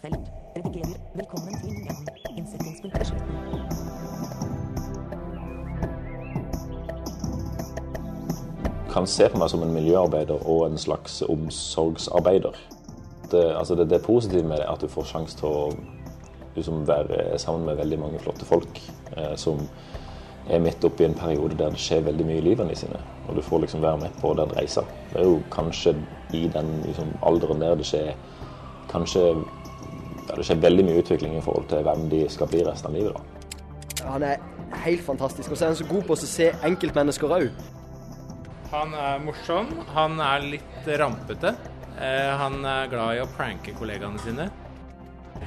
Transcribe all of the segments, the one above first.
Tekstfelt. Redigerer. Velkommen til Jan. Innsettingspunkt kan se på meg som en miljøarbeider og en slags omsorgsarbeider. Det, altså det, det positive med det at du får sjanse til å liksom være sammen med veldig mange flotte folk eh, som er midt oppi en periode der det skjer veldig mye i livene sine. Og du får liksom være med på den reisa. Det er jo kanskje i den liksom, alderen der det skjer kanskje ja, det skjer veldig mye utvikling i forhold til hvem de skal bli resten av livet. da. Han er helt fantastisk. Og så er han så god på å se enkeltmennesker òg. Han er morsom, han er litt rampete. Eh, Han er glad i å pranke kollegaene sine.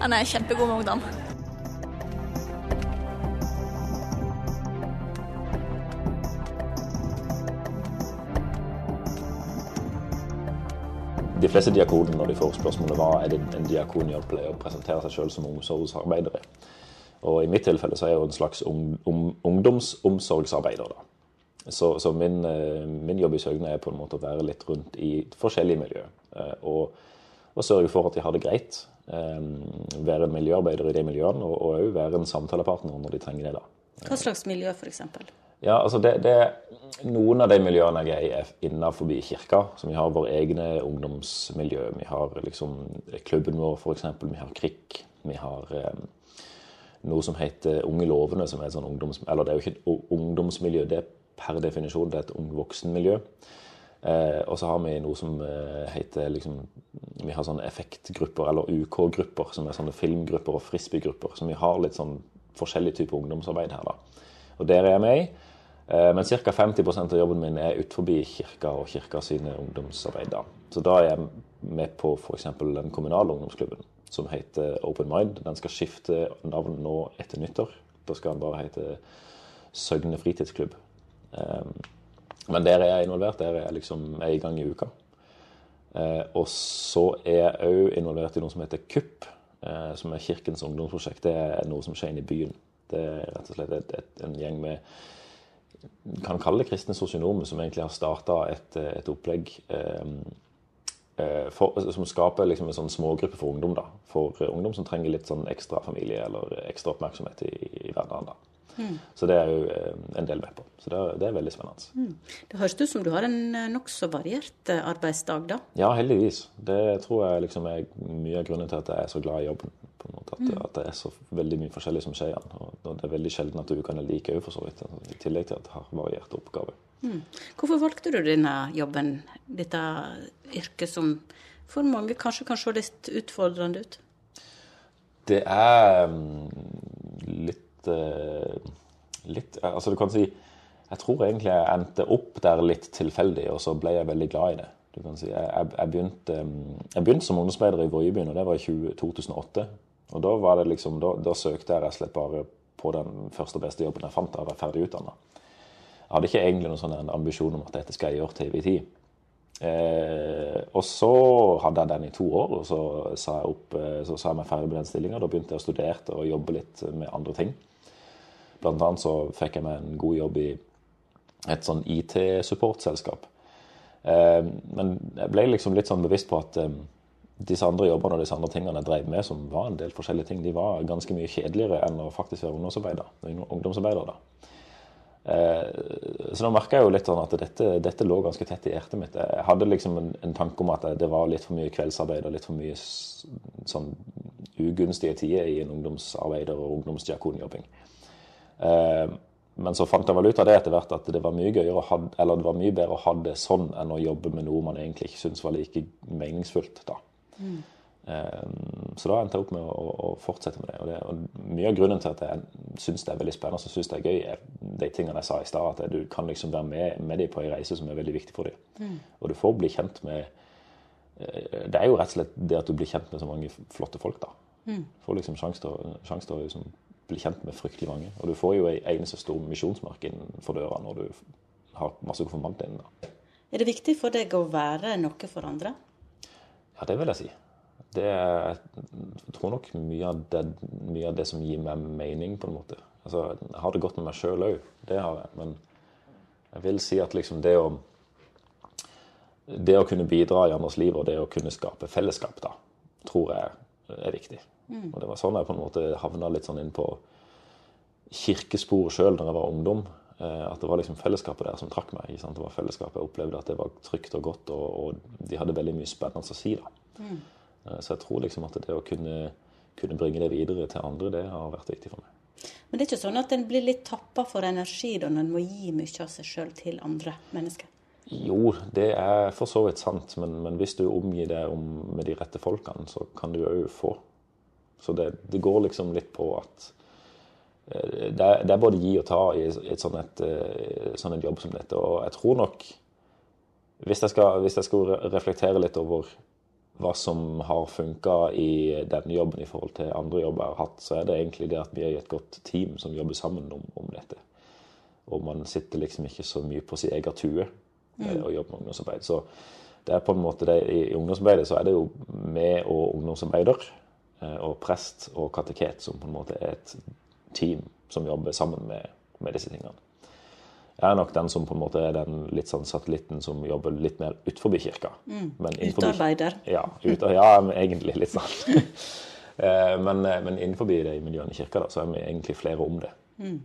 Han er kjempegod med ungdom. De fleste diakonene, når de får spørsmålet hva er det en diakon gjør, pleier å presentere seg selv som omsorgsarbeidere. Og I mitt tilfelle så er jeg jo en slags ung, ung, ungdomsomsorgsarbeider. da. Så, så min, eh, min jobb i Søgne er på en måte å være litt rundt i forskjellige miljø. eh, Og, og sørge for at de har det greit. Eh, Være en miljøarbeider i de miljøene, og òg være en samtalepartner når de trenger det. da. Hva slags miljø, f.eks.? Ja, altså det, det, Noen av de miljøene jeg er i, er innenfor kirka. Så vi har våre egne ungdomsmiljø. Vi har liksom klubben vår, f.eks. Vi har KRIK. Vi har eh, noe som heter Unge lovende, som er et sånn ungdoms... Eller det er jo ikke et ungdomsmiljø, det er per definisjon det er et ung voksenmiljø. Eh, og så har vi noe som eh, heter liksom Vi har sånne effektgrupper, eller UK-grupper, som er sånne filmgrupper og frisbeegrupper. Så vi har litt sånn forskjellig type ungdomsarbeid her, da. Og der er jeg med i. Eh, Men ca. 50% av jobben min er utenfor kirka og kirka sine ungdomsarbeid. da. Så da er jeg med på f.eks. den kommunale ungdomsklubben som heter Open Mind. Den skal skifte navn nå etter nyttår. Da skal den bare hete Søgne fritidsklubb. Eh, Men der er jeg involvert. Der er jeg liksom er i gang i uka. Eh, Og så er jeg òg involvert i noe som heter KUP, som er Kirkens ungdomsprosjekt. Det er noe som skjer inne i byen. Det er rett og slett et, et, en gjeng med kan kalle det kristne sosionomer, som egentlig har starta et, et opplegg eh, eh, for, som skaper liksom en sånn smågruppe for ungdom. da, For eh, ungdom som trenger litt sånn ekstra familie eller ekstra oppmerksomhet i, i hverdagen. da. Så det er jo eh, en del med på. Så det, er- det er veldig spennende. Det høres ut som du har en eh, nokså variert arbeidsdag, da. Ja, heldigvis. Det tror jeg liksom er mye av grunnen til at jeg er så glad i jobben. På en måte, At, at det er så veldig mye forskjellig som skjer. Og, og det er veldig sjelden at ukene er like òg, for så vidt. I tillegg til at det har varierte oppgaver. Hvorfor valgte du denne jobben, dette yrket som for mange kanskje kan se litt utfordrende ut? Det er mm, litt eh, Litt Altså, du kan si Jeg tror egentlig jeg endte opp der litt tilfeldig, og så ble jeg veldig glad i det. Du kan si, Jeg, jeg, jeg, begynte, mm, jeg begynte som ungdomsarbeider i Vågebyen, og det var i 20, 2008. Og da var det liksom Da, da søkte jeg rett og slett bare på den første og beste jobben jeg fant da jeg var ferdig utdanna. Jeg hadde ikke egentlig noen sånn ambisjon om at dette skal jeg gjøre til evig tid. Eh, og så hadde jeg den i to år, og så sa jeg, opp, eh, så sa jeg meg ferdig med den stillinga. Da begynte jeg å studere og jobbe litt med andre ting. Blant annet så fikk jeg meg en god jobb i et sånn IT-supportselskap. Eh, men jeg ble liksom litt sånn bevisst på at eh, disse andre jobbene og disse andre tingene jeg drev med, som var en del forskjellige ting, de var ganske mye kjedeligere enn å faktisk være ungdomsarbeider. ungdomsarbeider da. Eh, Så da merka jeg jo litt sånn at dette, dette lå ganske tett i hjertet mitt. Jeg hadde liksom en, en tanke om at det var litt for mye kveldsarbeid og litt for mye sånn ugunstige tider i en ungdomsarbeider- og ungdomsdiakonjobbing. Eh, Men så fant jeg vel ut av det etter hvert at det var mye å ha, eller det var mye bedre å ha det sånn enn å jobbe med noe man egentlig ikke syntes var like meningsfullt. da. Eh, Så da endte jeg opp med å, å fortsette med det. Og, det. og Mye av grunnen til at jeg syns det er veldig spennende og syns det er gøy, er de tingene jeg sa i stad. At du kan liksom være med, med dem på en reise som er veldig viktig for dem. Og du får bli kjent med eh, Det er jo rett og slett det at du blir kjent med så mange flotte folk. da. Du får liksom sjanse til, å- til å liksom bli kjent med fryktelig mange. Og du får jo ei eneste stor misjonsmark innenfor døra når du har masse konfirmanter inne. Er det viktig for deg å være noe for andre? Ja, det vil jeg si. Det er, jeg tror nok mye av, det, mye av det som gir meg mening, på en måte. Altså, jeg har det godt med meg sjøl òg, det har jeg. Men jeg vil si at liksom det å Det å kunne bidra i andres liv og det å kunne skape fellesskap, da, tror jeg er viktig. Og det var sånn jeg på en måte havna litt sånn inn på kirkesporet sjøl da jeg var ungdom. Eh, At det var liksom fellesskapet der som trakk meg. Det var fellesskapet Jeg opplevde at det var trygt og godt, og, og de hadde veldig mye spennende å si. da. Mm. Så jeg tror liksom at det å kunne, kunne bringe det videre til andre, det har vært viktig for meg. Men det er ikke sånn at en blir litt tappa for energi når en må gi mye av seg sjøl til andre mennesker? Jo, det er for så vidt sant, men, men hvis du omgir deg om, med de rette folkene, så kan du òg få. Så det, det går liksom litt på at eh, det er, det er både gi og ta i et sånn et, eh, sånn et jobb som dette. Og jeg tror nok Hvis jeg skal, hvis jeg skal reflektere litt over hva som har funka i denne jobben i forhold til andre jobber jeg har hatt, så er det egentlig det at vi er i et godt team som jobber sammen om, om dette. Og man sitter liksom ikke så mye på sin egen tue mm. og jobber med ungdomsarbeid. Så det er på en måte det, i, i ungdomsarbeidet så er det jo vi og ungdomsarbeider eh, og prest og kateket som på en måte er et team som jobber sammen med, med disse tingene. Jeg er nok den som på en måte er den litt sånn satellitten som jobber litt mer utenfor kirka. Men innenfor- Utarbeider. Ja, ut, ja egentlig litt sånn. Eh, men, eh, men innenfor de miljøene i kirka da, så er vi egentlig flere om det. Mm.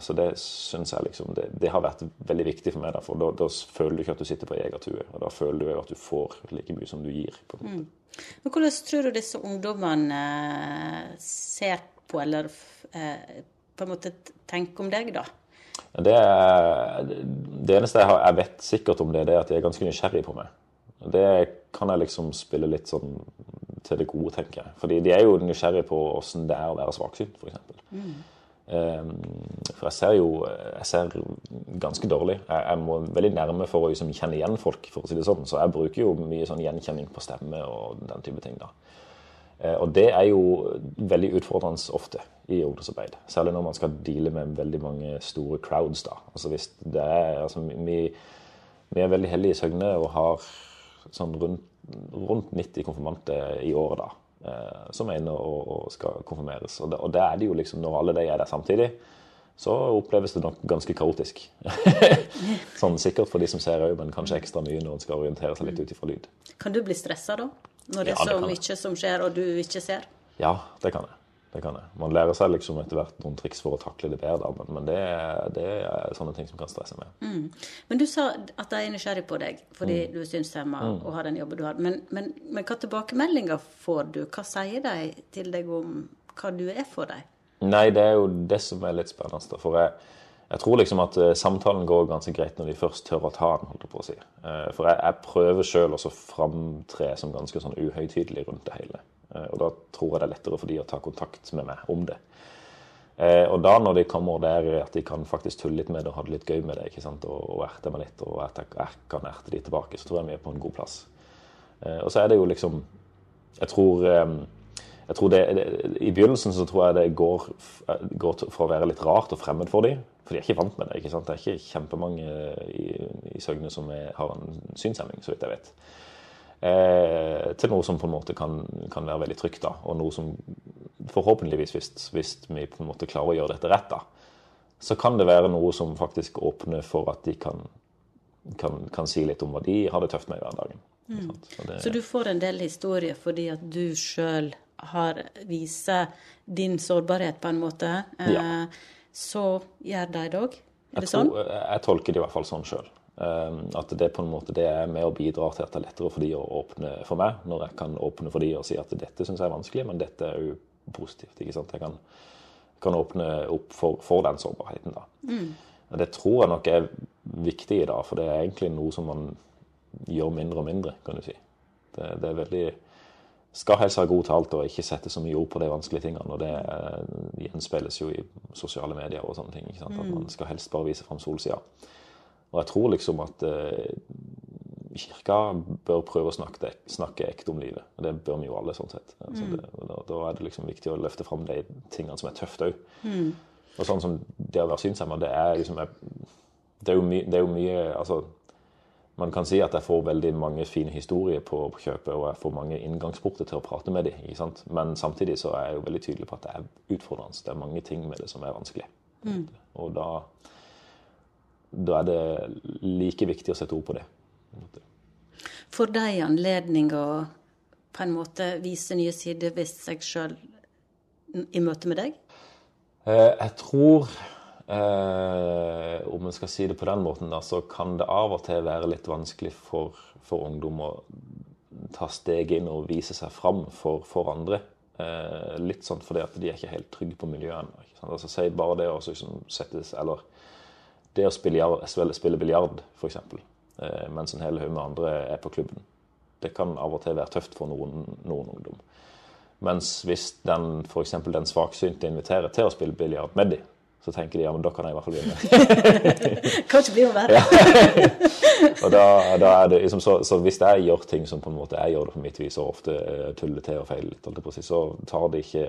Så det syns jeg liksom det, det har vært veldig viktig for meg. Da, for da, da føler du ikke at du sitter på egen. Og da føler du at du får like mye som du gir. på en måte. Men hvordan tror du disse ungdommene eh, ser på, eller eh, på en måte tenke om deg, da? Det, det eneste jeg, har, jeg vet sikkert om det, det er at de er ganske nysgjerrige på meg. Det kan jeg liksom spille litt sånn til det gode, tenker jeg. Fordi de er jo nysgjerrige på åssen det er å være svaksynt, f.eks. Mm. for jeg ser jo jeg ser ganske dårlig. Jeg, jeg må veldig nærme for å liksom kjenne igjen folk, for å si det sånn. Så jeg bruker jo mye sånn gjenkjenning på stemme og den type ting. da. Eh, Og det er jo veldig utfordrende ofte i ungdomsarbeid. Særlig når man skal deale med veldig mange store crowds. da. Altså hvis det er, altså vi, vi er veldig heldige i Søgne og har sånn rundt, rundt 90 konfirmanter i året da, eh, som er inne og, og skal konfirmeres. Og det, og det er det jo liksom, når alle de er der samtidig, så oppleves det nok ganske kaotisk. sånn sikkert for de som ser òg, men kanskje ekstra mye når en skal orientere seg litt ut ifra lyd. Kan du bli stressa da? Når det Ja, er det så jeg. mye som skjer, og du ikke ser? Ja, det kan jeg. Det kan jeg. Man lærer seg liksom etter hvert noen triks for å takle det bedre, men, men det, det er sånne ting som kan stresse meg. Men du sa at de er nysgjerrig på deg fordi Mm. du er synshemma og har den jobben du har. Men, men, men hva tilbakemeldinger får du? Hva sier de til deg om hva du er for dem? Nei, det er jo det som er litt spennende. For jeg, jeg tror liksom at eh, samtalen går ganske greit når de først tør å ta den, holdt jeg på å si. Eh, For jeg, jeg prøver sjøl å framtre som ganske sånn uhøytidelig rundt det hele. Eh, Og da tror jeg det er lettere for de å ta kontakt med meg om det. Og da når de kommer der at de kan faktisk tulle litt med det og ha det litt gøy med det, ikke sant? og, og erte meg litt, og jeg, jeg kan erte de tilbake, så tror jeg vi er på en god plass. Og så er det jo liksom Jeg tror jeg tror det, I begynnelsen så tror jeg det går, går for å være litt rart og fremmed for dem. For de er ikke vant med det. ikke sant? Det er ikke kjempemange i, i Søgne som er, har en synshemming, så vidt jeg vet. Eh, til noe som på en måte kan, kan være veldig trygt. da, Og noe som forhåpentligvis, hvis, hvis vi på en måte klarer å gjøre dette rett, da, så kan det være noe som faktisk åpner for at de kan, kan, kan si litt om hva de har det tøft med i hverdagen. Mm. Så det- Så du får en del historier fordi at du sjøl har viser din sårbarhet på en måte. Eh, Ja. Så gjør de det òg? Er Jeg, det sånn? tror, jeg tolker det i hvert fall sånn sjøl. At det på en måte det er med og bidrar til at det er lettere for de å åpne for meg, når jeg kan åpne for de og si at dette syns jeg er vanskelig, men dette er jo positivt. ikke sant? Jeg kan, kan åpne opp for, for den sårbarheten. da. Mm. Det tror jeg nok er viktig i dag, for det er egentlig noe som man gjør mindre og mindre, kan du si. Det, det er veldig skal helst ha god talt og ikke sette så mye ord på de vanskelige tingene. og Det eh, gjenspeiles jo i sosiale medier og sånne ting. At man skal helst bare vise fram solsida. Og jeg tror liksom at eh, kirka bør prøve å snakke, snakke ekte om livet. Og det bør vi jo alle, sånn sett. Altså, det, og da, da er det liksom viktig å løfte fram de tingene som er tøft òg. Og sånn som det å være synshemma, det er liksom Det er jo, my, det er jo mye altså, man kan si at jeg får veldig mange fine historier på på kjøpet, og jeg får mange inngangsporter til å prate med dem. Men samtidig så er jeg jo veldig tydelig på at det er utfordrende. Det er mange ting med det som er vanskelig. Og da, da er det like viktig å sette ord på det. Får de anledning å på en måte vise nye sider ved seg sjøl i møte med deg? Eh, jeg tror eh, Om en skal si det på den måten, da, så kan det av og til være litt vanskelig for, for ungdom å ta steg inn og vise seg fram for, for andre. Eh, litt sånn fordi at de er ikke helt trygge på miljøet ennå. Altså, si bare det å liksom settes Eller det å spille, spille, biljard, f.eks., eh, mens en hel haug med andre er på klubben. Det kan av og til være tøft for noen, noen ungdom. Mens hvis den, for den svaksynte inviterer til å spille biljard med dem, så tenker de ja, men da kan jeg i hvert fall bli med. Kan ikke bli å være. Og da, da er det liksom så, så hvis jeg gjør ting som på en måte jeg gjør det på mitt vis, og ofte eh, tuller til og feiler litt, så tar det ikke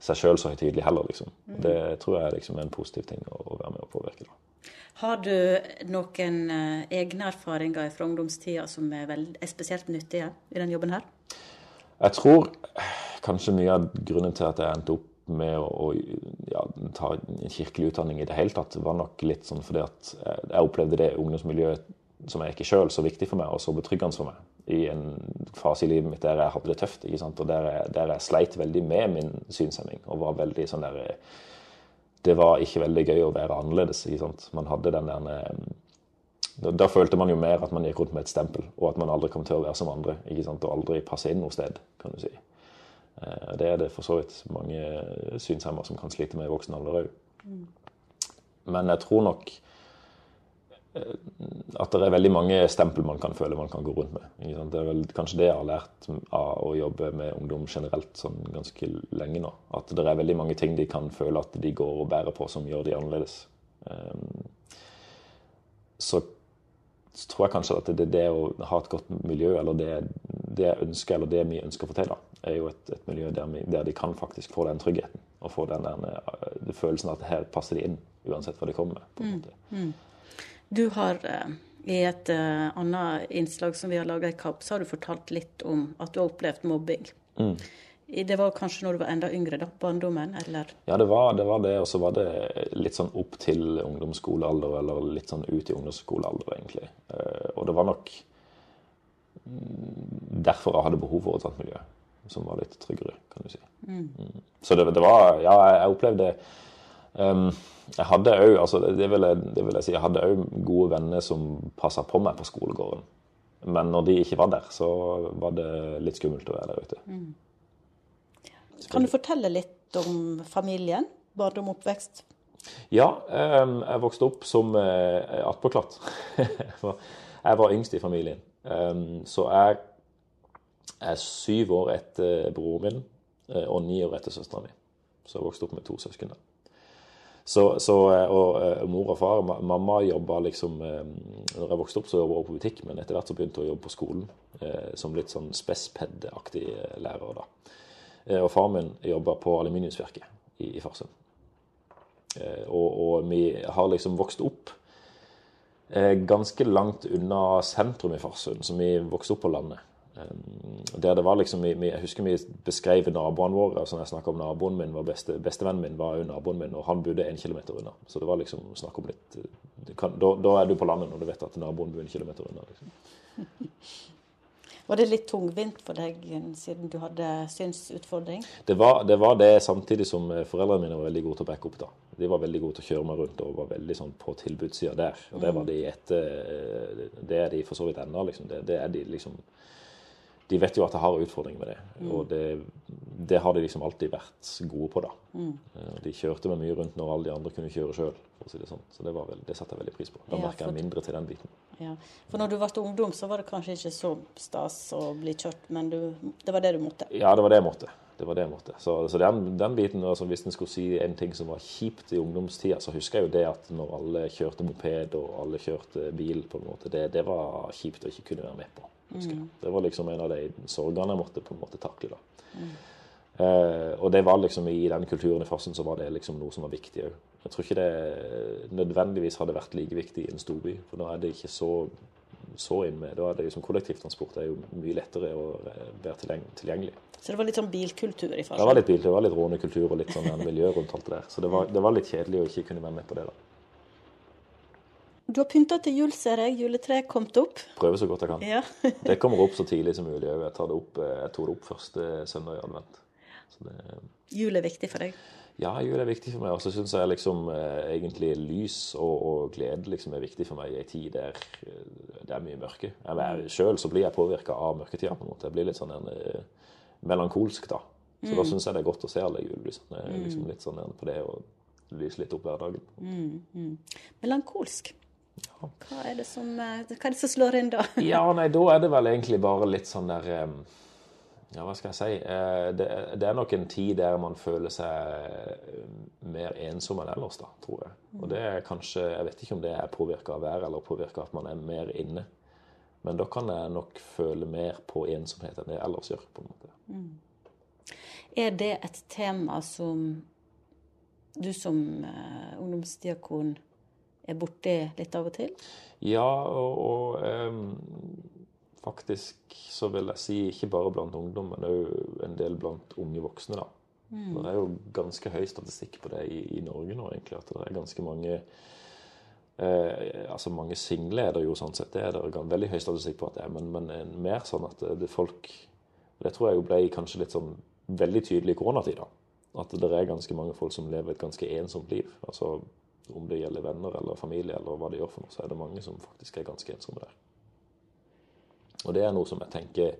seg sjøl så høytidelig heller, liksom. Det tror jeg liksom er en positiv ting å, å være med og påvirke. da. Har du noen eh, egne erfaringer fra ungdomstida som er, veld, er spesielt nyttige i den jobben her? Jeg tror kanskje mye av grunnen til at jeg endte opp med å, å ta en kirkelig utdanning i det hele tatt, var nok litt sånn fordi at jeg, jeg opplevde det ungdomsmiljøet som jeg ikke sjøl, så viktig for meg og så betryggende for meg. I en fase i livet mitt der jeg hadde det tøft, og der jeg, der jeg sleit veldig med min synshemming. og var veldig sånn der, Det var ikke veldig gøy å være annerledes. Man hadde den der da, da følte man jo mer at man gikk rundt med et stempel, og at man aldri kom til å være som andre. Og aldri passe inn noe sted, kan du si. Eh, Det er det for så vidt mange synshemmede som kan slite med i voksen alder òg. Men jeg tror nok eh, at det er veldig mange stempel man kan føle man kan gå rundt med. Det er vel kanskje det jeg har lært av å jobbe med ungdom generelt sånn ganske lenge nå. At det er veldig mange ting de kan føle at de går og bærer på som gjør de annerledes. Så så tror jeg kanskje at det, er det å ha et godt miljø, eller det, det jeg ønsker, eller det vi ønsker å få til, da, er jo et, et miljø der, vi, der de kan faktisk få den tryggheten. Og få den der, eh, følelsen at her passer de inn, uansett hva de kommer med. på mm. måte. Du har eh, i et uh, annet innslag som vi har laga i KAB, så har du fortalt litt om at du har opplevd mobbing. Mm. Det var kanskje når du var enda yngre, da? Barndommen, eller? Ja, det var det, var det og så var det litt sånn opp til ungdomsskolealder, eller litt sånn ut i ungdomsskolealder, egentlig. Og det var nok mm, derfor jeg hadde behov for et sånt miljø, som var litt tryggere, kan du si. Mm. Så det, det var Ja, jeg, opplevde um, Jeg hadde òg altså det, vil jeg, det vil jeg si, jeg hadde òg gode venner som passa på meg på skolegården. Men når de ikke var der, så var det litt skummelt å være der ute. Kan du fortelle litt om familien? Barndom, oppvekst? Ja, um, jeg vokste opp som uh, attpåklatt. jeg var yngst i familien. Um, Så jeg er syv år etter broren min eh, og ni år etter søstera mi. Så jeg vokste opp med to søsken. da. Så, så, eh, og eh, mor og far ma- Mamma jobba liksom Når jeg vokste opp, så jobba hun på butikk, men etter hvert så begynte hun å jobbe på skolen som litt sånn spesped-aktig lærer. da. Og far min jobba på aluminiumsverket i, i Farsund. Og, og vi har liksom vokst opp ganske langt unna sentrum i Farsund, så vi vokste opp på landet. Eh, Der det var liksom, Jeg husker vi beskrev naboene våre. altså Når jeg snakker om naboen min, var beste, Bestevennen min var jo naboen min, og han bodde en kilometer unna. Så det var liksom snakk om litt eh, kan, da, da er du på landet når du vet at naboen bor en kilometer unna. liksom. Var det litt tungvint for deg siden du hadde synsutfordring? Det var, det var det samtidig som eh, foreldrene mine var veldig gode til å backe opp. da. De var veldig gode til å kjøre meg rundt og var veldig sånn på tilbudssida der. Og det var de etter eh, Det er de for så vidt ennå, liksom. Det, det er de liksom De vet jo at jeg har utfordringer med det, og det, det har de liksom alltid vært gode på, da. Mm. De kjørte meg mye rundt når alle de andre kunne kjøre sjøl, for å si det sånn. Så det, var vel, det satte jeg veldig pris på. Da Ja, merker jeg mindre til den biten. Ja. For når du ble ungdom, så var det kanskje ikke så stas å bli kjørt, men du, det var det du måtte. Ja, det var det jeg måtte. Det var det jeg måtte. Så, så den, den biten, altså Hvis en skulle si en ting som var kjipt i ungdomstida, så husker jeg jo det at når alle kjørte moped og alle kjørte bil, på en måte, det, det var kjipt å ikke kunne være med på. Husker jeg. Det var liksom en av de sorgene jeg måtte på en måte takle. da. Eh, og det var liksom i den kulturen i Farsund så var det liksom noe som var viktig òg. Jeg tror ikke det nødvendigvis hadde vært like viktig i en storby, for da er det ikke så, så inn med. Da er det liksom kollektivtransport er jo mye lettere å eh, være tilgjengelig. Så det var litt sånn bilkultur i Det var litt biltur, det var litt rånekultur og litt sånn miljø rundt alt det der. Så det var, det var litt kjedelig å ikke kunne være med på det. da. Du har pynta til jul, ser jeg. Juletreet kommet opp. Prøver så godt jeg kan. Ja. Det kommer opp så tidlig som mulig. Jeg, tar det opp, eh, jeg tok det opp første søndag i advent. Så det, Jul er viktig for deg. ja, jul er viktig for meg. Og så syns jeg liksom eh, egentlig lys og, og glede liksom er viktig for meg i ei tid der eh, det er mye mørke. Sjøl så blir jeg påvirka av mørketida. på en måte. Jeg blir litt sånn en, melankolsk da. Så da syns jeg det er godt å se alle julelysene. Er Liksom litt sånn på det og lyse litt opp hverdagen. Melankolsk. Hva er det som, eh, hva er det som slår inn da? Ja, nei, da er det vel egentlig bare litt sånn der Ja, hva skal jeg si? Eh, Det, det er nok en tid der man føler seg mer ensom enn ellers, da, tror jeg. Og det er kanskje Jeg vet ikke om det er påvirka av været eller påvirka av at man er mer inne. Men da kan jeg nok føle mer på ensomhet enn det jeg ellers gjør. på en måte. Er det et tema som du som eh, ungdomsdiakon er borti litt av og til? Ja, og, og um, faktisk så vil jeg si ikke bare blant ungdom, men òg en del blant unge voksne. da. Det er jo ganske høy statistikk på det i, i Norge nå, egentlig. At det er ganske mange eh, altså Mange single er det jo sånn sett. Det er det veldig høy statistikk på at det er. Men, men mer sånn at det, det folk Det tror jeg jo ble kanskje litt sånn veldig tydelig i koronatida. At det er ganske mange folk som lever et ganske ensomt liv. Altså om det gjelder venner eller familie eller hva de gjør for noe, så er det mange som faktisk er ganske ensomme der. Og det er noe som jeg tenker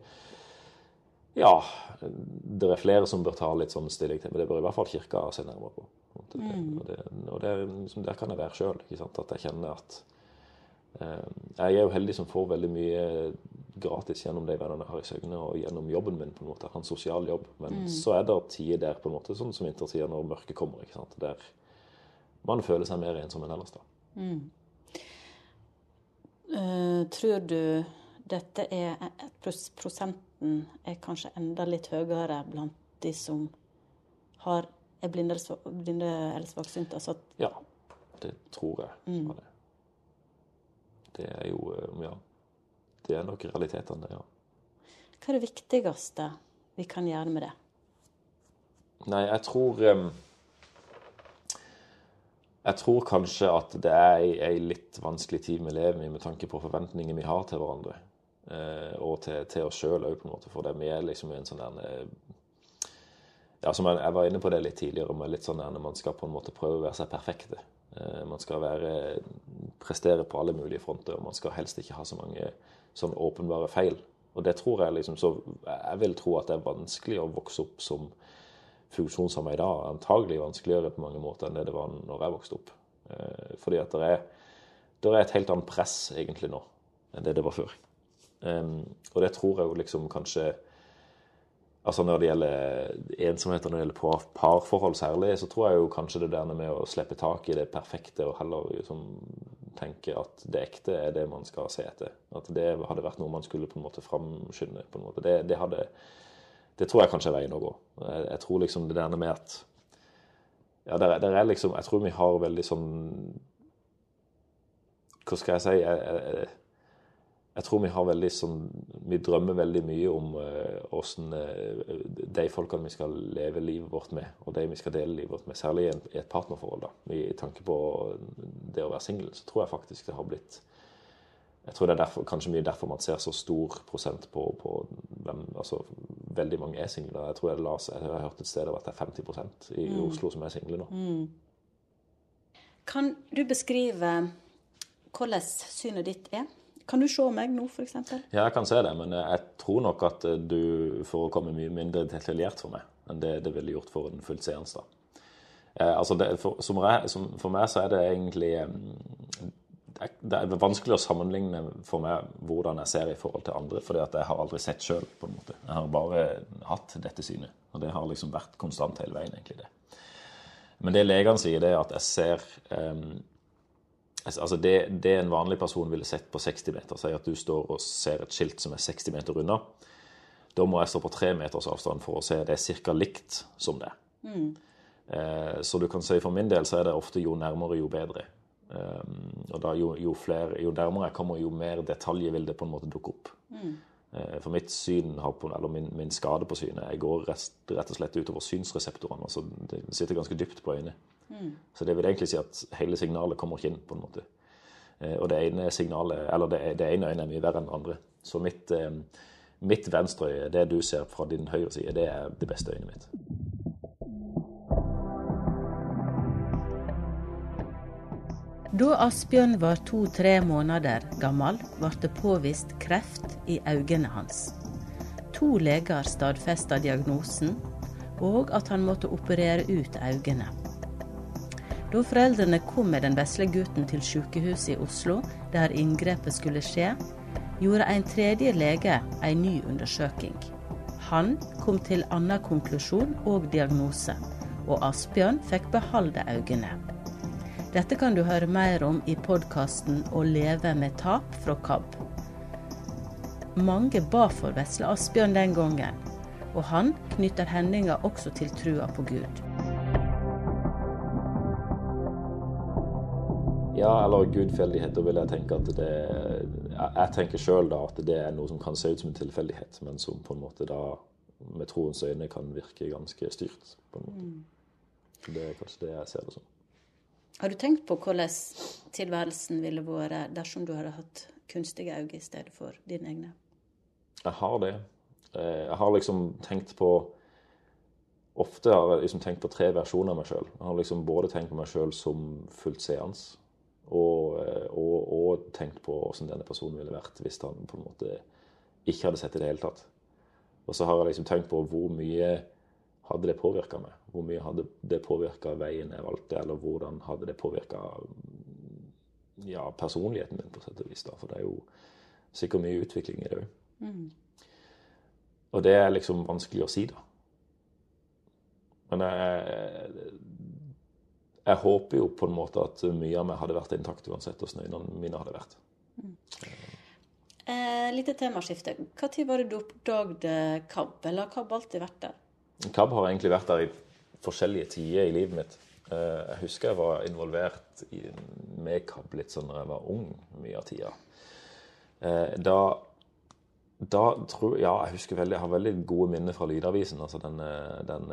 Ja, det er flere som bør ta litt sånn stilling til, men det bør i hvert fall kirka se nærmere på. Og det, og det, og det, liksom, der kan jeg være sjøl. At jeg kjenner at eh, Jeg er jo heldig som får veldig mye gratis gjennom de vennene jeg har i Søgne, og gjennom jobben min. på en måte, Jeg har en sosial jobb. Men så er det tider der, på en måte, sånn som vintertida når mørket kommer. ikke sant, Der man føler seg mer ensom enn ellers. da. Eh, tror du dette er prosenten er kanskje enda litt høyere blant de som har, er blinde, eller sva- blinde eller svaksynte? Altså Ja, det tror jeg. Mm. Det. det er jo eh, Ja. Det er nok realitetene, ja. Hva er det viktigste vi kan gjøre med det? Nei, jeg tror em, Jeg tror kanskje at det er ei, litt vanskelig tid vi lever i med tanke på forventninger vi har til hverandre. Eh, og til, til oss sjøl òg, på en måte. For det, vi er liksom i en sånn der eh, Ja, som jeg, var inne på det litt tidligere, med litt sånn der man skal på en måte prøve å være seg perfekte. Eh, man skal være, prestere på alle mulige fronter, og man skal helst ikke ha så mange sånn åpenbare feil. Og det tror jeg liksom så Jeg vil tro at det er vanskelig å vokse opp som funksjonshemma i dag. Antagelig vanskeligere på mange måter enn det det var når jeg vokste opp. Eh, fordi at det er, det er et helt annet press egentlig nå enn det det var før. Og det tror jeg jo liksom kanskje Altså Når det gjelder ensomhet og når det gjelder parforhold særlig, så tror jeg jo kanskje det der med å slippe tak i det perfekte og heller liksom tenke at det ekte er det man skal se etter. At det hadde vært noe man skulle på en måte framskynde. på en måte. Det, det, hadde, det tror jeg kanskje er veien å gå. Jeg, tror liksom det der med at ja, der, er- der er liksom, Jeg tror vi har veldig sånn Hva skal jeg si? Jeg, jeg, jeg tror vi har veldig sånn Vi drømmer veldig mye om åssen de folkene vi skal leve livet vårt med, og de vi skal dele livet vårt med, særlig i, et partnerforhold. da. I tanke på det å være singel, så tror jeg faktisk det har blitt Jeg tror det er derfor, kanskje mye derfor man ser så stor prosent på, på hvem altså Veldig mange er single. Jeg tror jeg, las, jeg har hørt et sted at det er 50% i Oslo som er single nå. Kan du beskrive hvordan synet ditt er? Kan du se meg nå, f.eks.? Ja, jeg kan se det, men jeg tror nok at du forekommer mye mindre detaljert for meg enn det det ville gjort for en fullt seende. Eh, altså det, for, som som, for meg så er det egentlig eh, det er- vanskelig å sammenligne for meg hvordan jeg ser i forhold til andre, fordi at jeg har aldri sett sjøl, på en måte. Jeg har bare hatt dette synet, og det har liksom vært konstant hele veien, egentlig, det. Men det legene sier, det er at jeg ser um, Altså det, det en vanlig person ville sett på 60 meter, sier at du står og ser et skilt som er 60 meter unna. Da må jeg stå på tre meters avstand for å se det er ca. likt som det. Mm. så du kan si for min del så er det ofte jo nærmere, jo bedre. Eh, og da jo, jo, flere, jo nærmere jeg kommer, jo mer detaljer vil det på en måte dukke opp. Eh, for mitt syn har på, eller min, min skade på synet jeg går rest, rett og slett utover synsreseptorene. altså Det sitter ganske dypt på øynene. Så det vil egentlig si at hele signalet kommer ikke inn, på en måte. Eh, og det ene signalet, eller det, det ene øynet er mye verre enn det andre. Så mitt, eh, mitt venstre øye, det du ser fra din høyre side, det er det beste øynet mitt. Da Asbjørn var to-tre måneder gammel, ble det påvist kreft i øynene hans. To leger stadfesta diagnosen, og at han måtte operere ut øynene. Da foreldrene kom med den vesle gutten til sykehuset i Oslo, der inngrepet skulle skje, gjorde en tredje lege en ny undersøking. Han kom til annen konklusjon og diagnose, og Asbjørn fikk beholde øynene. Dette kan du høre mer om i podkasten 'Å leve med tap' fra KAB. Mange ba for vesle Asbjørn den gangen, og han knytter hendinga også til trua på Gud. Ja, eller gudfeldighet. Da vil jeg tenke at det Jeg, tenker sjøl da at det er noe som kan se ut som en tilfeldighet, men som på en måte da med troens øyne kan virke ganske styrt. på en måte. Så Det er kanskje det jeg ser det som. Har du tenkt på hvordan tilværelsen ville vært dersom du hadde hatt kunstige øyne i stedet for dine egne? Jeg har det. Eh, Jeg har liksom tenkt på Ofte har jeg liksom tenkt på tre versjoner av meg sjøl. Jeg har liksom både tenkt på meg sjøl som fullt seende, og, eh, og, og tenkt på hvordan denne personen ville vært hvis han på en måte ikke hadde sett det i det hele tatt. Og så har jeg liksom tenkt på hvor mye hadde det påvirka meg? Hvor mye hadde det påvirka veien jeg valgte, eller hvordan hadde det påvirka ja, personligheten min, på sett og vis? da, For det er jo sikkert mye utvikling i det òg. Og det er liksom vanskelig å si, da. Men jeg, jeg håper jo på en måte at mye av meg hadde vært intakt uansett hvordan øynene mine hadde vært. Eh, lite temaskifte. Når var det du oppdaget KAB, eller har KAB alltid vært der? KAB har egentlig vært der i forskjellige tider i livet mitt. Eh, Jeg husker jeg var involvert i, makeup litt sånn da jeg var ung, mye av tida. Eh, Da, da tror Ja, jeg husker veldig, jeg har veldig gode minner fra Lydavisen. altså den, eh, den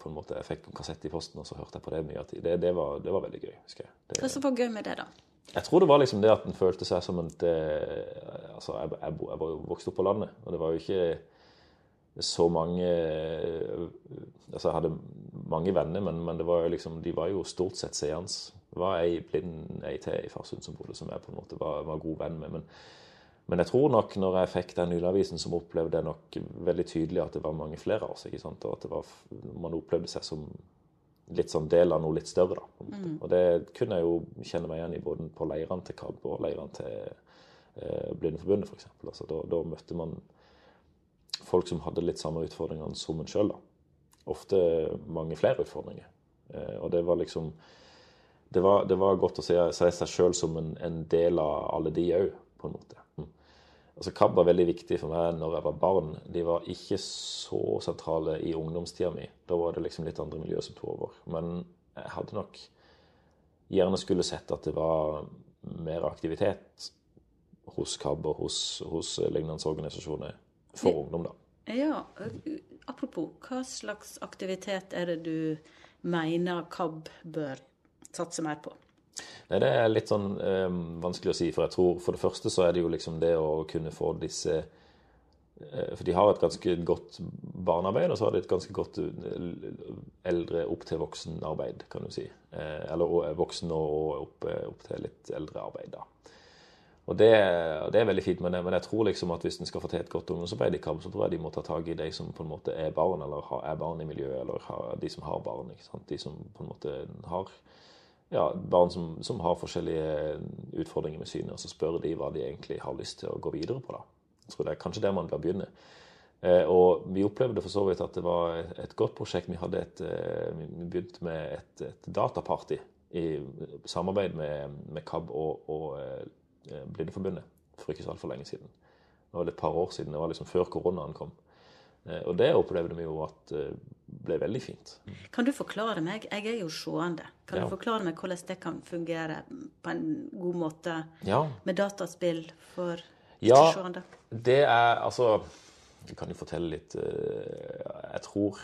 på en måte, Jeg fikk en kassett i posten, og så hørte jeg på det mye av tida. Det, det, var- det var veldig gøy, husker jeg. Det, Hva som var gøy med det, da? jeg tror det var liksom det at den følte seg som en Altså, jeg, jeg, jeg var jo vokst opp på landet, og det var jo ikke så mange Altså, jeg hadde mange venner, men, men det var jo liksom, de var jo stort sett seende. Det var ei blind ei til i Farsund som bodde, som jeg på en måte var, var god venn med. Men, men jeg tror nok når jeg fikk den Lydavisen, som opplevde jeg nok veldig tydelig at det var mange flere av oss. ikke sant? Og at det var, man opplevde seg som litt sånn del av noe litt større. da. måte. Og det kunne jeg jo kjenne meg igjen i både på leirene til KAB og leirene til eh, Blindeforbundet, f.eks. Altså, da, da møtte man folk som hadde litt samme utfordringene som en sjøl. Ofte mange flere utfordringer. Eh, og det var liksom Det var, det var godt å se, se seg sjøl som en, en del av alle de òg, på en måte. Mm. Altså KAB var veldig viktig for meg når jeg var barn. De var ikke så sentrale i ungdomstida mi. Da var det liksom litt andre miljø som tok over. Men jeg hadde nok gjerne skulle sett at det var mer aktivitet hos KAB og hos, hos lignende organisasjoner for ungdom, da. Ja, apropos, hva slags aktivitet er det du mener KAB bør satse mer på? Nei, Det er litt sånn øh, vanskelig å si. For jeg tror for det første så er det jo liksom det å kunne få disse øh, For de har et ganske godt barnearbeid, og så har de et ganske godt eh, eldre opp til voksen-arbeid, kan du si. Eh, eller og- voksen og opp, eh, opp til litt eldre arbeid, da. Og det, og det er veldig fint, men jeg, men jeg tror liksom at hvis en skal få til et godt ungdomsarbeid i KAB, så tror jeg de må ta tak i de som på en måte er barn, eller er barn i miljøet, eller de som har barn. ikke sant? De som på en måte har ja, barn som, som har forskjellige utfordringer med synet, og så spør de hva de egentlig har lyst til å gå videre på. da. Jeg tror det er kanskje der man bør begynne. Eh, og vi opplevde for så vidt at det var et godt prosjekt. Vi hadde et, eh, vi begynte med et, et dataparty i samarbeid med, med KAB og, og eh, Blindeforbundet for ikke så altfor lenge siden. Det var et par år siden. Det var liksom før koronaen kom. Eh, og det opplevde vi jo at eh, ble veldig fint. Kan du forklare meg, jeg er jo seende, kan Ja. du forklare meg hvordan det kan fungere på en god måte Ja, med dataspill for Ja. seende? Ja, Det er altså Jeg kan jo fortelle litt eh, Jeg tror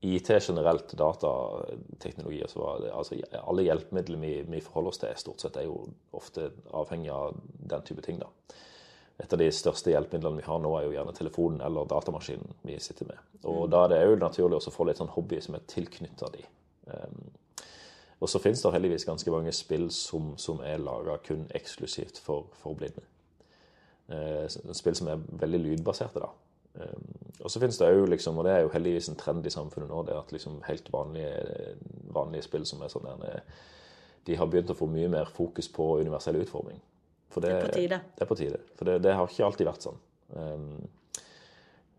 IT generelt, datateknologi og så var altså Alle hjelpemidler vi, vi forholder oss til, stort sett er jo ofte avhengig av den type ting. da. Et av de største hjelpemidlene vi har nå, er jo gjerne telefonen eller datamaskinen vi sitter med. Og da er det jo naturlig å få litt sånn hobby som er tilknytta de. Um, og så finnes det heldigvis ganske mange spill som, som er laga kun eksklusivt for, for blinde. Uh, spill som er veldig lydbaserte, da. Um, og så finnes det jo liksom, og det er jo heldigvis en trend i samfunnet nå, det at liksom helt vanlige, vanlige spill som er sånn der, de har begynt å få mye mer fokus på universell utforming. For det, Det er på tide. Det er på tide. For det, det har ikke alltid vært sånn. Um,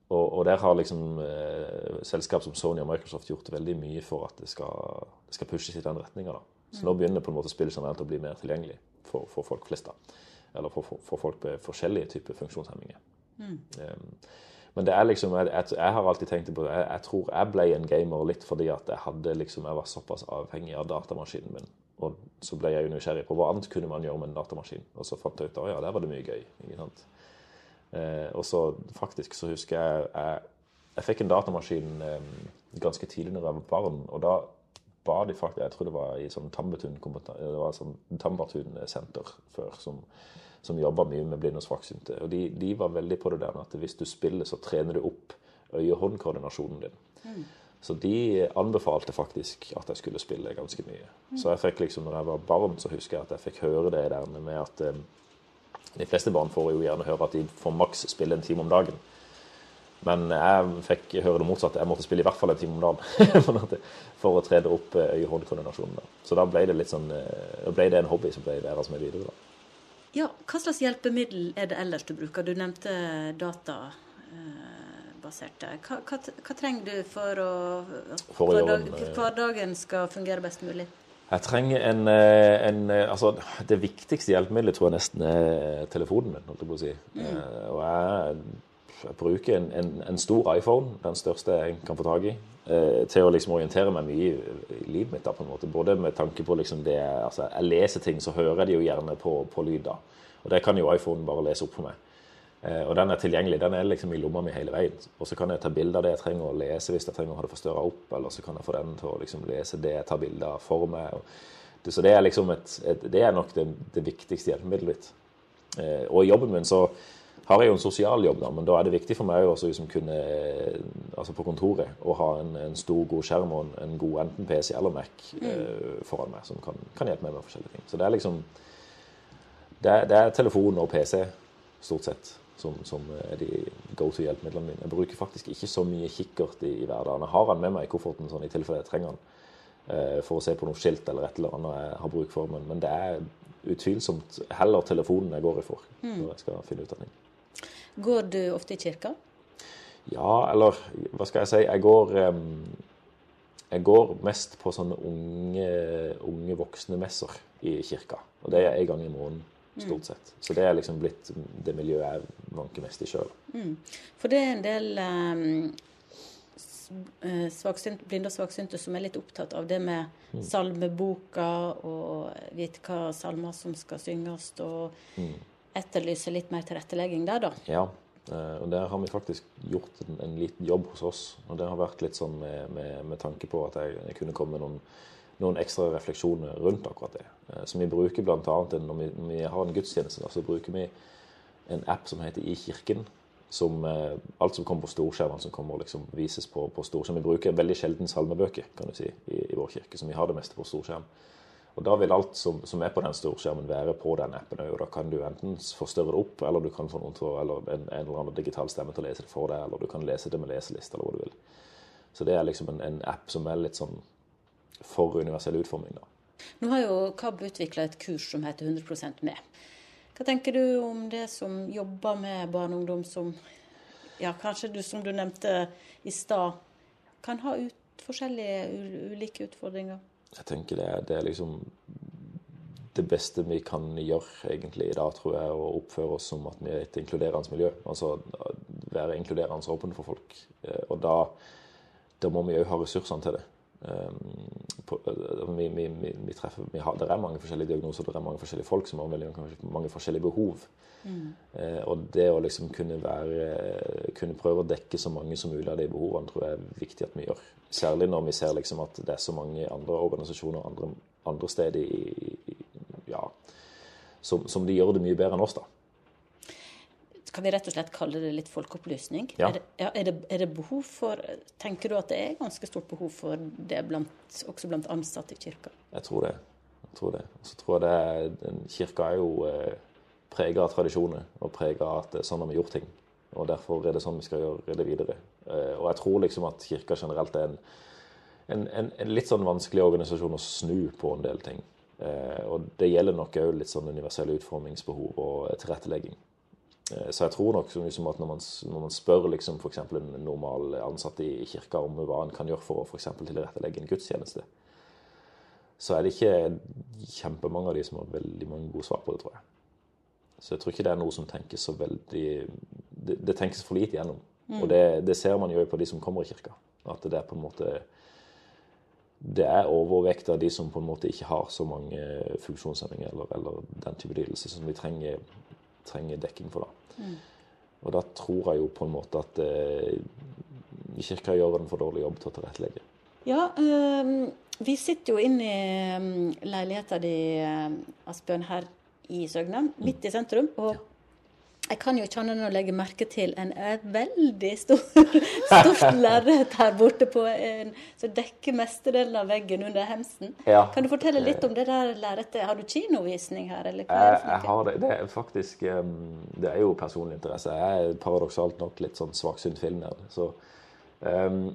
og, og, der har liksom eh, selskap som Sony og Microsoft gjort veldig mye for at det skal, det skal pushes i den retninga. Så nå begynner på en måte spillet generelt å bli mer tilgjengelig for, for folk flest. da. Eller for, for, for folk med forskjellige typer funksjonshemminger. Um, men det er liksom, jeg, jeg, har alltid tenkt på det. Jeg, jeg tror jeg ble en gamer litt fordi at jeg hadde liksom, jeg var såpass avhengig av datamaskinen min. Og så ble jeg jo nysgjerrig på hva annet kunne man gjøre med en datamaskin. Og så fant jeg ut at ja, der var det mye gøy. ikke sant? Eh, og så faktisk så husker jeg jeg, jeg fikk en datamaskin eh, ganske tidlig når jeg var barn. Og da ba de faktisk Jeg tror det var i sånn sånn Tambertun senter før som, som jobba mye med blinde og svaksynte. Og de, de, var veldig på det der med at hvis du spiller, så trener du opp øye-hånd-koordinasjonen din. Mm. Så de anbefalte faktisk at jeg skulle spille ganske mye. Så jeg fikk liksom, når jeg var barn, så husker jeg at jeg fikk høre det der med at eh, De fleste barn får jo gjerne høre at de får maks spille en time om dagen. Men jeg fikk høre det motsatte. Jeg måtte spille i hvert fall en time om dagen for å trene opp eh, øye-hånd-koordinasjonen. Så da ble det litt sånn, eh, ble det en hobby som ble værende med videre. da. Ja, Hva slags hjelpemiddel er det ellers du bruker? Du nevnte databaserte. Hva, hva, hva, trenger du for, å, for hverdag, eh, hverdagen skal fungere best mulig? Jeg trenger en, en, altså Det viktigste hjelpemiddelet tror jeg nesten er telefonen min. holdt jeg på å si. Mm. Og jeg, jeg bruker en, en, en, stor iPhone, den største jeg kan få tak i, til å liksom orientere meg mye i livet mitt. da på en måte. Både med tanke på liksom det altså Jeg leser ting, så hører jeg de jo gjerne på, på lyd. da. Og det kan jo iPhonen bare lese opp for meg. Og den er tilgjengelig. Den er liksom i lomma mi hele veien. Og så kan jeg ta bilde av det jeg trenger å lese hvis jeg trenger å ha det forstørra opp, eller så kan jeg få den til å liksom lese det jeg tar bilde av for meg. Så det er liksom et, et, det er nok det, det viktigste hjelpemiddelet mitt. Og i jobben min så har jeg jo en sosial jobb, da, men da er det viktig for meg også liksom kunne, altså på kontoret å ha en, en, stor, god skjerm og en, en god enten PC eller Mac mm. foran meg, som kan, kan, hjelpe meg med forskjellige ting. Så det er liksom Det er, det er telefon og PC, stort sett som, som er de go to-hjelpemidlene mine. Jeg bruker faktisk ikke så mye kikkert i, i hverdagen. Jeg har den med meg i kofferten sånn, i tilfelle jeg trenger den uh, for å se på noe skilt eller et eller annet jeg har bruk for. Men, men det er utvilsomt heller telefonen jeg går i for mm. når jeg skal finne ut av ting. Går du ofte i kirka? Ja, eller hva skal jeg si? Jeg går, jeg går mest på sånne unge, unge voksne-messer i kirka. Og det er en gang i måneden stort sett. Så det er liksom blitt det miljøet jeg vanker mest i sjøl. Mm. For det er en del um, blinde og svaksynte som er litt opptatt av det med mm. salmeboka og vite hva salmer som skal synges, og mm. Etterlyser litt mer tilrettelegging der, da. Ja, og der har vi faktisk gjort en, en, liten jobb hos oss. Og det har vært litt sånn med, med, med tanke på at jeg, jeg kunne komme med noen noen ekstra refleksjoner rundt akkurat det. Så vi bruker bl.a. når vi, vi har en gudstjeneste, så bruker vi en app som heter I kirken. Som, alt som kommer på storskjermen, som kommer liksom vises på, på storskjerm. Vi bruker veldig sjelden salmebøker kan du si, i, i, vår kirke, som vi har det meste på storskjerm. Og Da vil alt som, som er på den storskjermen, være på den appen. Og da kan du enten forstørre det opp, eller du kan få noen eller en, en, eller annen digital stemme til å lese det for deg, eller du kan lese det med leseliste, eller hva du vil. Så det er liksom en, en app som er litt sånn for universell utforming. Da. Nå har jo KAB utvikla et kurs som heter 100% med. Hva tenker du om det som jobber med barn og ungdom som ja, kanskje du, som du nevnte i stad, kan ha ut, forskjellige ulike utfordringer? Jeg tenker det, det er liksom det beste vi kan gjøre egentlig i dag, tror jeg, å oppføre oss som at vi er et inkluderende miljø. Altså være inkluderende og åpne for folk. Og da, da må vi òg ha ressursene til det. Um, på, uh, vi, vi, vi, vi treffer, vi har, det er mange forskjellige diagnoser, det er mange forskjellige folk som har veldig mange, forskjellige behov. Eh, og det å liksom kunne, være, kunne prøve å dekke så mange som mulig av de behovene, tror jeg er viktig at vi gjør. Særlig når vi ser liksom at det er så mange andre organisasjoner andre, andre steder i, i, ja, som, som de gjør det mye bedre enn oss. da. Kan vi rett og slett kalle det litt folkeopplysning? Ja. Er, det, ja, er, det, er det behov for Tenker du at det er ganske stort behov for det blant, også blant ansatte i kirka? Jeg tror det. Jeg tror det. Så tror jeg det den Kirka er jo eh, prega av tradisjoner og prega av at sånn har vi gjort ting. Og derfor er det sånn vi skal gjøre det videre. Eh, og jeg tror liksom at Kirka generelt er en, en, en, en litt sånn vanskelig organisasjon å snu på en del ting. Eh, og det gjelder nok òg litt sånn universelle utformingsbehov og tilrettelegging. Eh, Så jeg tror nok liksom at når man, når man spør liksom f.eks. en normal ansatt i kirka om hva en kan gjøre for å for eksempel tilrettelegge en gudstjeneste, så er det ikke kjempemange av de som har veldig mange gode svar på det, tror jeg. Så jeg tror ikke det er noe som tenkes så veldig Det, det tenkes for lite gjennom. Og det, det ser man jo på de som kommer i kirka. At det er på en måte det er overvekt av de som på en måte ikke har så mange funksjonshemninger eller, eller den type lidelse som vi trenger, trenger dekking for. da. Og da tror jeg jo på en måte at eh, kirka gjør en for dårlig jobb til å tilrettelegge. Ja, øh, vi sitter jo inne i um, leiligheta di, Asbjørn, her i Søgne, midt i sentrum. Og jeg kan jo ikke annet enn å legge merke til en eh, veldig stor, stort lerret her borte på en, som dekker mestedelen av veggen under hemsen. Ja. Kan du fortelle litt om det der lerretet? Har du kinovisning her, eller hva Jeg, jeg har det. Det er faktisk um, Det er jo personlig interesse. Jeg er paradoksalt nok litt sånn svaksynt filmnerd. Så um,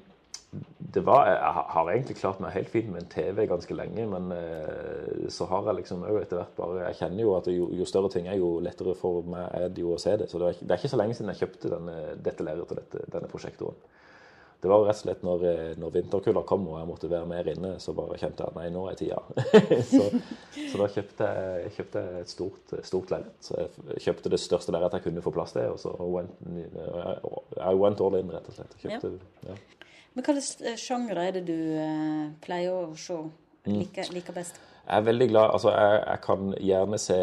det var Jeg har- egentlig klart meg helt fint med en TV ganske lenge, men eh, så har jeg liksom òg etter hvert bare Jeg kjenner jo at jo, jo større ting er, jo lettere for meg er det jo å se det. Så det er, det er ikke så lenge siden jeg kjøpte denne, dette lerretet og dette, denne prosjektoren. Det var rett og slett når, eh, når vinterkulda kom og jeg måtte være mer inne, så bare kjente jeg at nei, nå er tida. så, så da kjøpte jeg, kjøpte et stort, stort lerret. Så jeg kjøpte det største lerretet jeg kunne få plass til, og så went, I went all in, rett og slett. Kjøpte, ja. Men hva slags sjangre er det du eh, pleier å se like, liker, liker best? Jeg er veldig glad Altså, jeg, jeg kan gjerne se,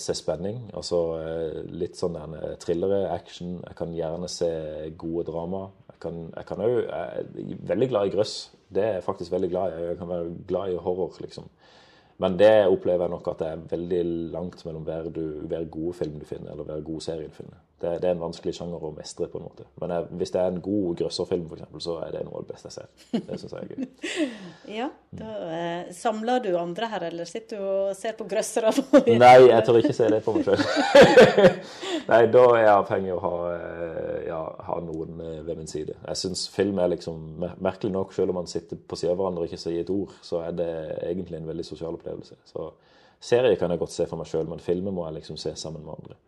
se spenning. Altså eh, litt sånn der thrillere, action. Jeg kan gjerne se gode drama. Jeg kan, jeg kan også, Jeg er veldig glad i grøss. Det er jeg faktisk veldig glad i. Jeg kan være glad i horror, liksom. Men det opplever jeg nok at det er veldig langt mellom hver, du, hver gode film du finner, eller hver gode serie du finner. Det, det er en vanskelig sjanger å mestre, på en måte. Men jeg, hvis det er en god grøsserfilm, f.eks., så er det noe av det beste jeg ser. Det syns jeg er gøy. Ja, da eh, samler du andre her, eller sitter du og ser på grøssere? Nei, jeg tør ikke se det på meg sjøl. Nei, da er jeg avhengig av å ha, eh, ja, ha noen eh, ved min side. Jeg syns film er liksom Merkelig nok, selv om man sitter på siden av hverandre og ikke sier et ord, så er det egentlig en veldig sosial opplevelse. Så serier kan jeg godt se for meg sjøl, men filmer må jeg liksom se sammen med andre.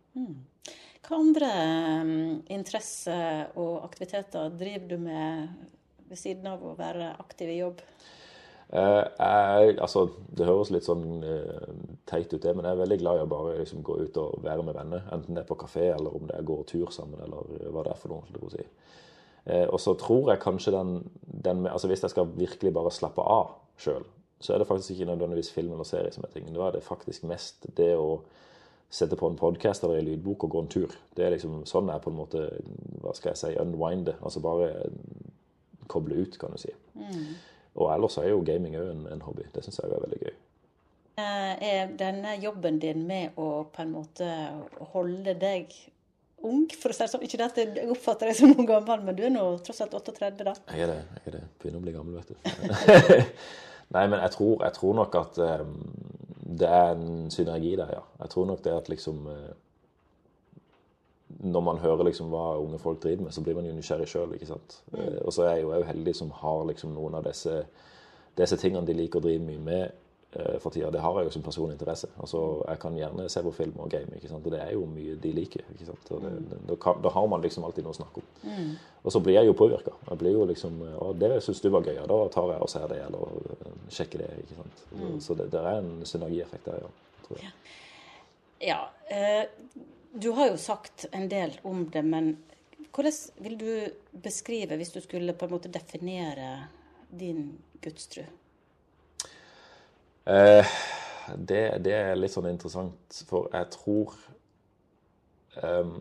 Hva andre eh, interesser og aktiviteter driver du med ved siden av å være aktiv i jobb? Eh, jeg, altså, det høres litt sånn eh, teit ut, det, men jeg er veldig glad i å bare liksom, gå ut og være med venner. Enten det er på kafé, eller om det er går tur sammen, eller hva det er for noe. på si. Eh, og så tror jeg kanskje den, den med, altså Hvis jeg skal virkelig bare slappe av sjøl, så er det faktisk ikke nødvendigvis film eller serie som er tingen. Da er det faktisk mest det å sette på en podkast eller en lydbok og gå en tur. Det er liksom Sånn er på en måte hva skal jeg si, unwinde. Altså bare koble ut, kan du si. Og ellers er jo gaming òg en, en hobby. Det syns jeg er veldig gøy. Eh, Er denne jobben din med å på en måte holde deg ung, for å si det sånn? Ikke at jeg oppfatter deg som noen gammel, men du er nå tross alt 38, da. Jeg er det. jeg er det. Begynner å bli gammel, vet du. Nei, men jeg tror, jeg tror nok at eh, det er en synergi der, ja. Jeg tror nok det at liksom eh, Når man hører liksom hva unge folk driver med, så blir man jo nysgjerrig sjøl, sant. Eh, og så er jeg jo òg heldig som har liksom noen av disse, disse tingene de liker å drive mye med for tida. Det har jeg jo som personlig interesse. Altså, jeg kan gjerne se på film og game, ikke sant? og det er jo mye de liker. ikke sant? Og det, det, da, kan, da har man liksom alltid noe å snakke om. Og så blir jeg jo påvirka. Jeg blir jo liksom Å, det syns du var gøy, ja, da tar jeg og ser det, eller øh, sjekker det. ikke sant? Så, så det, det er en synergieffekt der, ja. Tror jeg. Ja. Eh, du har jo sagt en del om det, men hvordan vil du beskrive, hvis du skulle på en måte definere din gudstro? Eh, det, det er litt sånn interessant, for jeg tror um,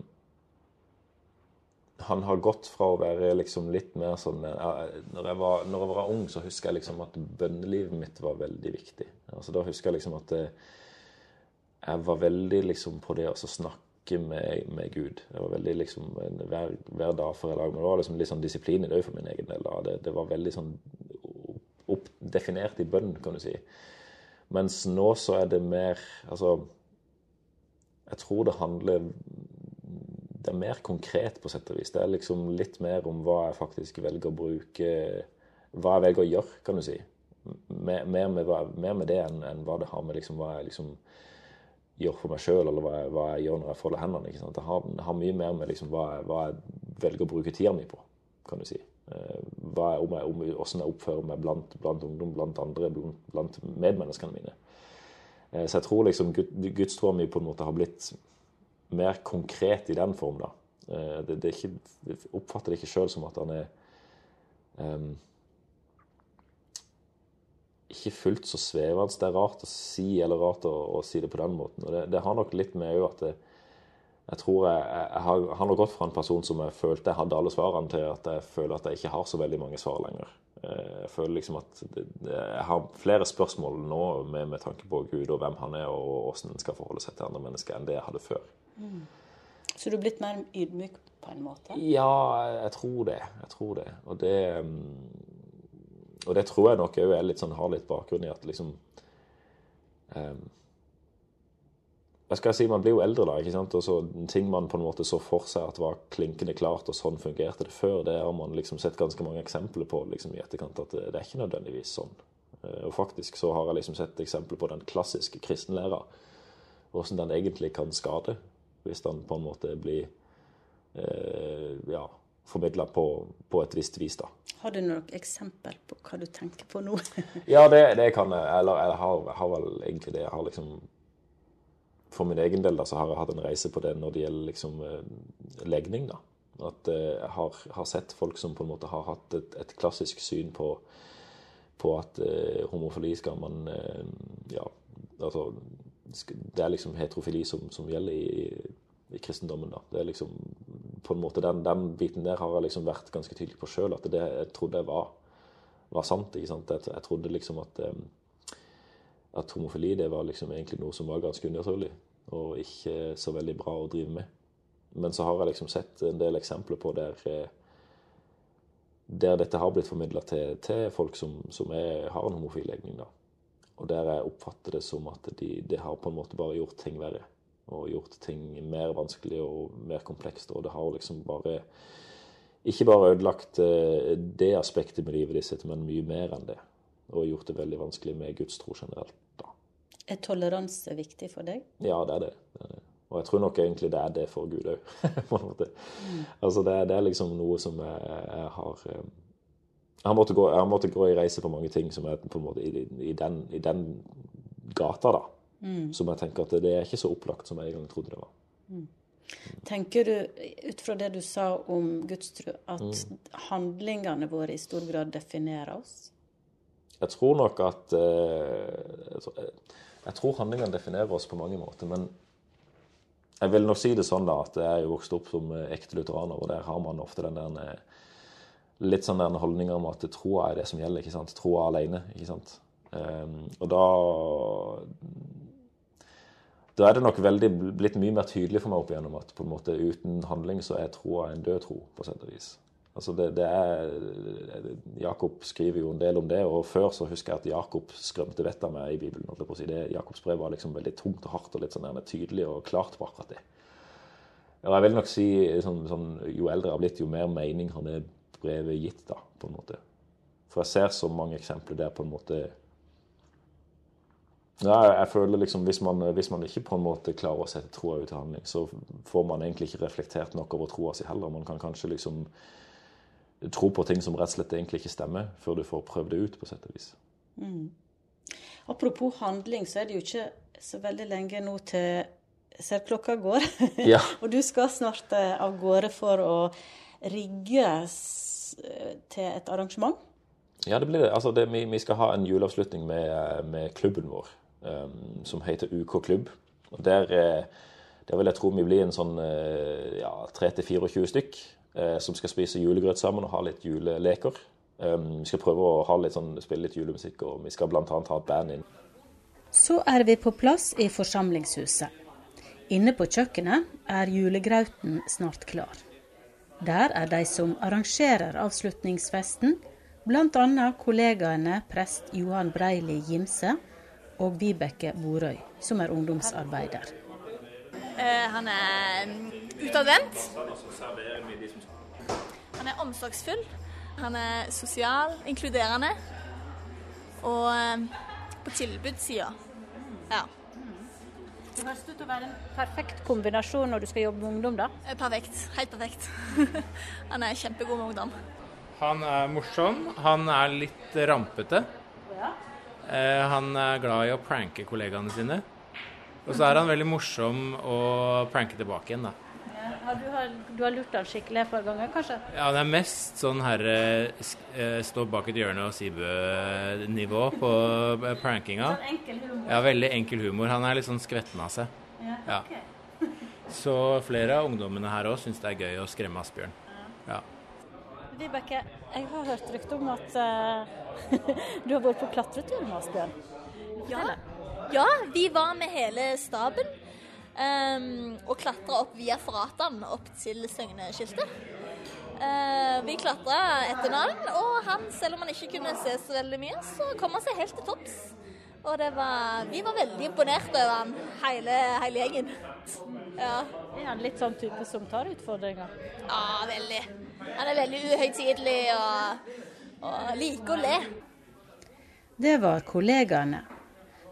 Han har gått fra å være liksom litt mer sånn eh, når jeg, var, når jeg var ung, så husker jeg liksom at bønnelivet mitt var veldig viktig. Altså Da husker jeg liksom at eh, jeg var veldig liksom på det å snakke med, med Gud. Jeg var veldig liksom hver, hver dag for en dag. Men det var liksom litt sånn disiplin i det for min egen del. Det, det var veldig sånn opp, definert i bønn, kan du si. Mens nå så er det mer Altså Jeg tror det handler Det er mer konkret, på sett og vis. Det er liksom litt mer om hva jeg faktisk velger å bruke Hva jeg velger å gjøre, kan du si. Mer, mer, med, mer med det enn enn hva det har med liksom, hva jeg liksom gjør for meg sjøl, eller hva jeg, hva jeg gjør når jeg folder hendene. ikke sant? Det har, har mye mer med liksom, hva, jeg, hva jeg velger å bruke tida mi på, kan du si. Eh, Hva er om jeg, om, hvordan jeg oppfører meg blant, blant ungdom, blant andre, blant, blant medmenneskene mine. Eh, Så jeg tror liksom Gud, gudstroa mi på en måte har blitt mer konkret i den form. Eh, jeg oppfatter det ikke sjøl som at han er um, ikke fullt så svevende. Det er rart å si, eller rart å, å si det på den måten. Og det, det har nok litt med at det, jeg tror jeg, jeg, jeg har, har nok gått fra en person som jeg følte jeg hadde alle svarene, til at jeg føler at jeg ikke har så veldig mange svar lenger. Eh, Jeg føler liksom at det, jeg har flere spørsmål nå med, med tanke på Gud og hvem han er, og hvordan en skal forholde seg til andre mennesker, enn det jeg hadde før. Så du er blitt mer ydmyk på en måte? Ja, jeg tror det. Jeg tror det. Og det mm, Og det tror jeg nok òg sånn, har litt bakgrunn i at liksom um, Hva skal jeg si, man blir jo eldre da, ikke sant? Og så ting man på en måte så for seg at var klinkende klart, og sånn fungerte det før, det har man liksom sett ganske mange eksempler på liksom i etterkant, at det, det er ikke nødvendigvis sånn. Eh, Og faktisk så har jeg liksom sett eksempler på den klassiske kristenlæra, hvordan den egentlig kan skade, hvis den på en måte blir eh, ja, formidla på, på et visst vis, da. Har du noen eksempel på hva du tenker på nå? Ja, det, det kan jeg. Eller jeg har, jeg har vel egentlig det. Jeg har liksom For min egen del da, så har jeg hatt en reise på det når det gjelder liksom eh, legning, da. At eh, jeg har, har sett folk som på en måte har hatt et, et klassisk syn på, på at eh, homofili skal man eh, Ja, altså Det er liksom heterofili som, som gjelder i, i kristendommen, da. Det er liksom på en måte Den, den biten der har jeg liksom vært ganske tydelig på sjøl, at det jeg trodde jeg var var sant. ikke sant? Jeg, jeg trodde liksom at, eh, at homofili det var liksom egentlig noe som var ganske unaturlig, og ikke så veldig bra å drive med. Men så har jeg liksom sett en del eksempler på der, eh, der dette har blitt formidla til, til folk som, som er, har en homofil legning. da. Og der jeg oppfatter det som at de, det har på en måte bare gjort ting verre. Og gjort ting mer vanskelig og mer komplekst. Og det har liksom bare ikke bare ødelagt eh, det aspektet med livet ditt, men mye mer enn det. Og gjort det veldig vanskelig med gudstro generelt. da. Er toleranse viktig for deg? Ja, det er det. det, er det. Og jeg tror nok egentlig det er det for Gud òg, på en måte. Altså, det, det er liksom noe som jeg, jeg har eh, Jeg har gå, jeg har måttet gå i reise på mange ting som er på en måte i, i, den, i den gata, da. Som jeg tenker at det er ikke så opplagt som jeg en gang trodde det var. Tenker du, ut fra det du sa om gudstro, at handlingene våre i stor grad definerer oss? Jeg tror nok at eh, jeg tror- Jeg handlingene definerer oss på mange måter, men jeg vil nok si det sånn da, at jeg er vokst opp som eh, ekte lutheraner, og der har man ofte den der eh, litt sånn den holdninga om at troa er det som gjelder, ikke sant? Troa alene? Ehm, og da da er det nok veldig blitt mye mer tydelig for meg opp igjennom at på en måte uten handling så er troa en død tro, på sett og vis. Altså det, det er, Jakob skriver jo en del om det, og før så husker jeg at Jakob skrømte vettet av meg i Bibelen. holdt jeg på å si. Det, Jakobs brev var liksom veldig tungt og hardt og litt sånn tydelig og klart på akkurat det. Og jeg vil nok si sånn, sånn, jo eldre jeg har blitt, jo mer mening har det brevet gitt, da, på en måte. For jeg ser så mange eksempler der på en måte ja, jeg føler liksom hvis man, hvis man ikke på en måte klarer å sette troa ut i handling, så får man egentlig ikke reflektert nok over troa si heller. Man kan kanskje liksom tro på ting som rett og slett egentlig ikke stemmer, før du får prøvd det ut, på sett og vis. Apropos handling, så er det jo ikke så veldig lenge nå til Ser klokka går. Ja. og du skal snart eh, av gårde for å rigge eh, til et arrangement. Ja, det blir det. Altså, det, vi, vi skal ha en juleavslutning med, med klubben vår, um, som heter UK Klubb. Og der, eh, der, vil jeg tro vi blir en sånn ja, 3-24 stykk som skal spise julegrøt sammen og ha litt juleleker. Um, vi skal prøve å ha litt sånn, spille litt julemusikk, og vi skal bl.a. ha et band inn. Så er vi på plass i forsamlingshuset. Inne på kjøkkenet er julegrauten snart klar. Der er de som arrangerer avslutningsfesten, bl.a. kollegaene prest Johan Breili Gimse og Vibeke Borøy, som er ungdomsarbeider. Eh, han er mm, utadvendt. Han er omsorgsfull. Han er sosial, inkluderende. Og eh, på tilbudssida. Ja. Det høres ut til å være en perfekt kombinasjon når du skal jobbe med ungdom, da. Eh, Perfekt. Helt perfekt. han er kjempegod med ungdom. Han er morsom. Han er litt rampete. Ja. han er glad i å pranke kollegaene sine. Og så er han veldig morsom å pranke tilbake igjen, da. Ja, du, har, du har lurt han skikkelig et par ganger, kanskje? Ja, det er mest sånn herre eh, stå bak et hjørne og Sibø-nivå på prankinga. Sånn Enkel humor. Ja, veldig enkel humor. Han er litt sånn skvetten av seg. Ja. Så flere av ungdommene her òg syns det er gøy å skremme Asbjørn. Ja. Vibeke, jeg har hørt rykte om at uh, du har vært på klatretur med Asbjørn. Ja. Ja, vi var med hele staben. Um, og klatra opp via Fratan opp til Søgne-skiltet. Eh, vi klatra etter navn, og han, selv om han ikke kunne se så veldig mye, så kom han seg helt til topps. Og det var, vi var veldig imponert over han, hele, hele gjengen. Ja. Er han litt sånn type som tar utfordringer? ja, veldig. Han er veldig uhøytidelig og, og liker å le. Det var kollegaene.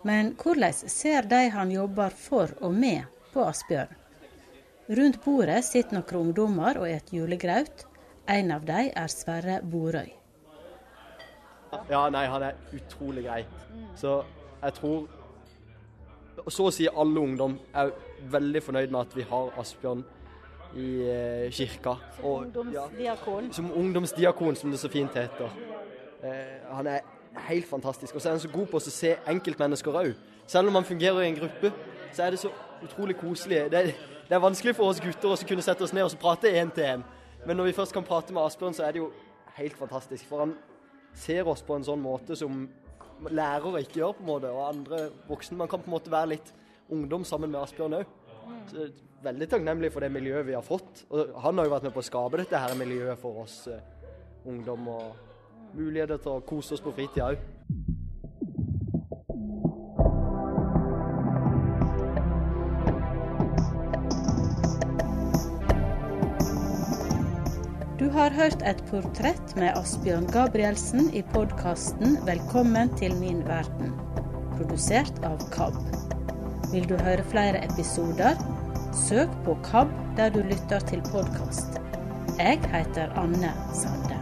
Men hvordan ser de han jobber for og med på Asbjørn? Rundt bordet sitter noen ungdommer og et julegraut. En av dem er Sverre Borøy. Ja, nei, han er utrolig grei. Så jeg tror så å si alle ungdom er veldig fornøyd med at vi har Asbjørn i eh, kirka. Og, ja, Ungdomsdiakon. som ungdomsdiakon, som det så fint heter. Eh, han er helt fantastisk. Og så er han så god på å se enkeltmennesker òg. Selv om han fungerer i en gruppe, så er det så utrolig koselig. Det, det er vanskelig for oss gutter å kunne sette oss ned og så prate én til én. Men når vi først kan prate med Asbjørn, så er det jo helt fantastisk. For han ser oss på en sånn måte som lærere ikke gjør, på en måte, og andre voksne. Man kan på en måte være litt ungdom sammen med Asbjørn òg. Veldig takknemlig for det miljøet vi har fått. Og han har jo vært med på å skape dette her miljøet for oss eh, ungdom, og muligheter til å kose oss på fritida òg. Du har hørt et portrett med Asbjørn Gabrielsen i podkasten 'Velkommen til min verden', produsert av KAB. Vil du høre flere episoder? Søk på KAB der du lytter til podkast. Jeg heter Anne Sande.